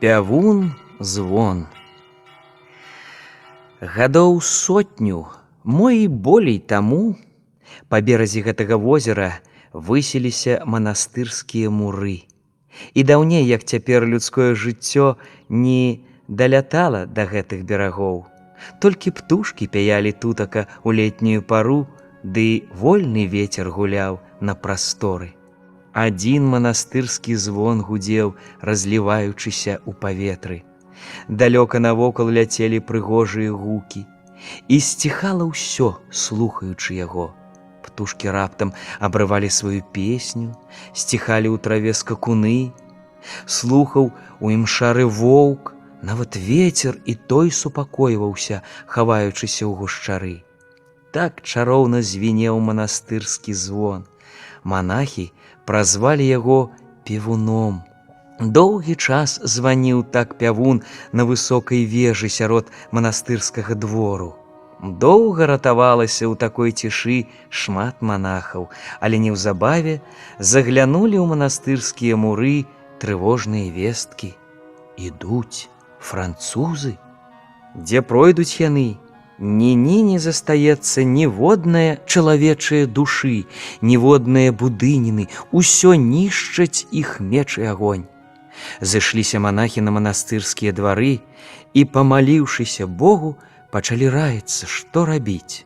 Пявун звон. Гадоў сотню, мо і болей таму, па беразе гэтага возера высіліся манастырскія муры. І даўней, як цяпер людское жыццё не далятала да гэтых берагоў. Толькі птушкі пяялі тутака ў летнюю пару, ды вольны вецер гуляў на прасторы. Адзін манастырскі звон гудзеў, разліваючыся ў паветры. Далёка навокал ляцелі прыгожыя гукі, і сціхала ўсё, слухаючы яго. Птушкі раптам абрывалі сваю песню, сціхалі ў траве скакуны, слухаў у ім шары воўк, нават вецер і той супакойваўся, хаваючыся ў гушчары. Так чароўна звінеў манастырскі звон. Манахі празвалі яго певуном. Доўгі час званіў так пявун на высокай вежы сярод манастырскага двору. Доўга ратавалася ў такой цішы шмат манахаў, але неўзабаве заглянулі ў манастырскія муры трывожныя весткі. Ідуць французы, Дзе пройдуць яны, Ні-ні не застаецца ніводная чалавечыя душы, ніводныя будыніны, усё нішчаць іх меч і агонь. Зышліся манахі на манастырскія двары і, памаліўшыся Богу, пачалі раіцца, што рабіць.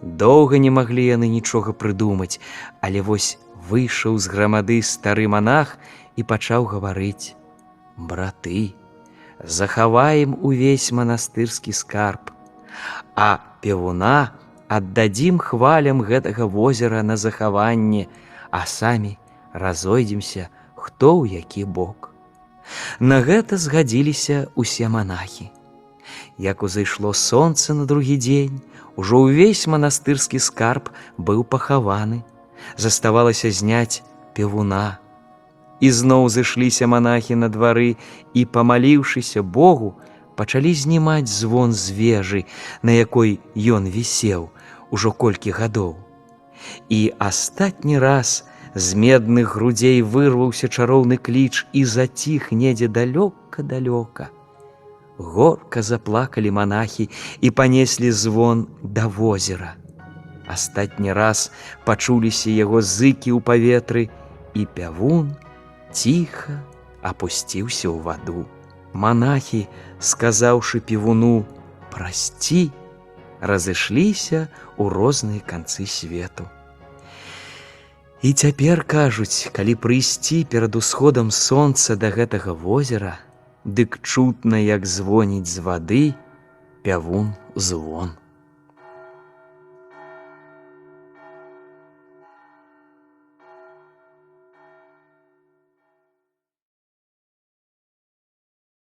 Доўга не маглі яны нічога прыдумаць, але вось выйшаў з грамады стары манах і пачаў гаварыць: « Браты, захаваем увесь манастырскі скарб, а певуна аддадзім хвалям гэтага возера на захаванне, а самі разойдземся, хто ў які бок. На гэта згадзіліся ўсе манахі. Як узышло сонца на другі дзень, ужо ўвесь манастырскі скарб быў пахаваны, заставалася зняць певуна. І зноў зышліся манахі на двары і, памаліўшыся Богу, пачалі знімаць звон з вежы, на якой ён вісеў ужо колькі гадоў. І астатні раз, з медных грудзей вырваўся чароўны кліч і заціх недзе далёка далёка. Горка заплакалі монахі і панеслі звон да возера. Астатні раз пачуліся яго зыкі ў паветры, і пявун ціха апусціўся ў ваду. Манахі, сказаўшы півуну: «Прасці, разышліся ў розныя канцы свету. І цяпер кажуць, калі прыйсці перад усходам сонца да гэтага возера, дык чутна, як звоніць з вады пявун звон.